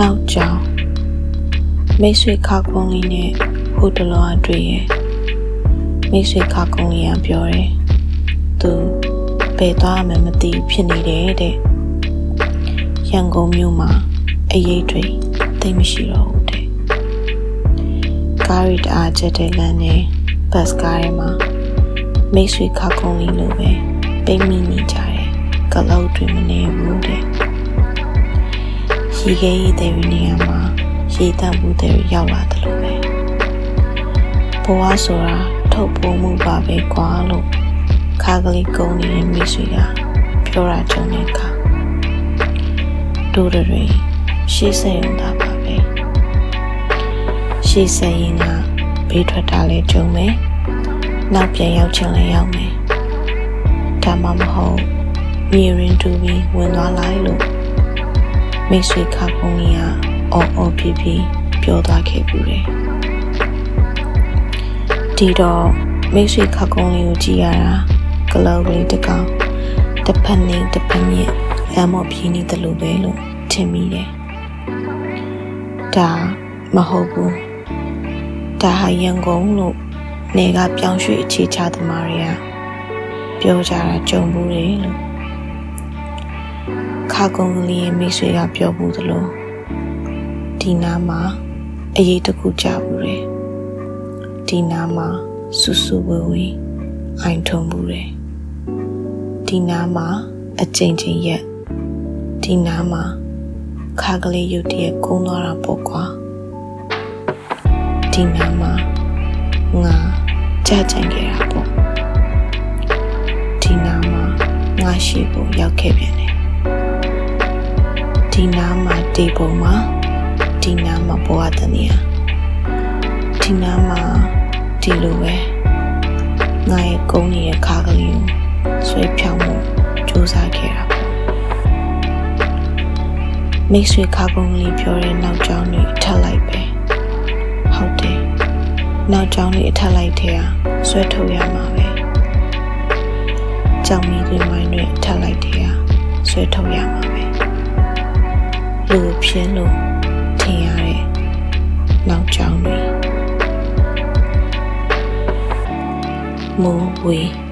နောက်ကြောင်မိတ်ဆွေခါကုန်းလေးနဲ့ဟိုတလောအတွေ့ရဲ့မိတ်ဆွေခါကုန်းလေးကပြောတယ်သူဘယ်သွားမှမသိဖြစ်နေတယ်တဲ့ရန်ကုန်မြို့မှာအရေးတွေသိမရှိတော့ဘူးတဲ့ကားရီတအားချက်တဲ့လမ်းနဲ့ဘတ်ကားထဲမှာမိတ်ဆွေခါကုန်းလေးလိုပဲပိတ်မိနေကြတယ်ကလောက်တွေမနေဘူးတဲ့ ရေခဲရည်တဲ့နေရာမှာရေတန့်မှုတဲ့ရောက်လာတယ်လို့ပဲဘဝဆိုတာထုတ်ပေါ်မှုပါပဲကွာလို့ခါကလေးကုန်းနေတဲ့မိတ်ဆွေကပြောတာကြုံတဲ့အခါတို့တွေရှေ့ဆက်ရုံသာပါပဲရှေ့ဆက်ရင်ကဘေးထွက်တာလဲကြုံမယ်နောက်ပြန်ရောက်ချင်လဲရောက်မယ်ဒါမှမဟုတ်မြေရင်တူပြီးဝင်သွားလိုက်လို့ မိတ်ဆွေခါကုန်းကြီးကအော်အော်ပြပြပြောသွားခဲ့ဘူးတယ်ဒီတော့မိတ်ဆွေခါကုန်းလေးကိုကြည့်ရတာကလောက်ကလေးတကောင်တစ်ဖက်နေတစ်ဖက်မြင့်လမ်းမော်ပြင်းနေတယ်လို့ပဲလို့ထင်မိတယ်ဒါမဟုတ်ဘူးဒါဟာရန်ကုန်လို့နေကပြောင်းရွှေ့အခြေချသမားတွေကပြောကြတာကြုံဘူးတယ်လို့ ခါကုန်းကလေးရဲ့မိတ်ဆွေကပြောဘူးသလိုဒီနားမှာအရေးတခုကြဘူးတယ်ဒီနားမှာဆူဆူဝေဝေအိုင်ထုံဘူးတယ်ဒီနားမှာအကျဉ်းချင်းရက်ဒီနားမှာခါကလေးရုတ်တရက်ကုန်းသွားတာပေါ့ကွာဒီနားမှာငါကြကြံခဲ့တာပေါ့ဒီနားမှာငါရှိဖို့ရောက်ခဲ့ပြန်တယ် ဒီနားမှာတေပုံမှာဒီနားမှာဘဝတနေရဒီနားမှာဒီလိုပဲငါရဲ့ကုန်းနေတဲ့ခါကလေးကိုဆွဲဖြောင်းမှုစူးစမ်းခဲ့တာပေါ့မိတ်ဆွေခါကုန်းလေးပြောတဲ့နောက်ကျောင်းတွေထပ်လိုက်ပဲဟုတ်တယ်နောက်ကျောင်းလေးအထက်လိုက်ထဲကဆွဲထုတ်ရမှာပဲကြောင်မီတွေမိုင်းတွေအထက်လိုက်ထဲကဆွဲထုတ်ရမှာပဲ လူဖြစ်လို့ထင်ရတဲ့နောက်ကျောင်းတွေမိုးဝေး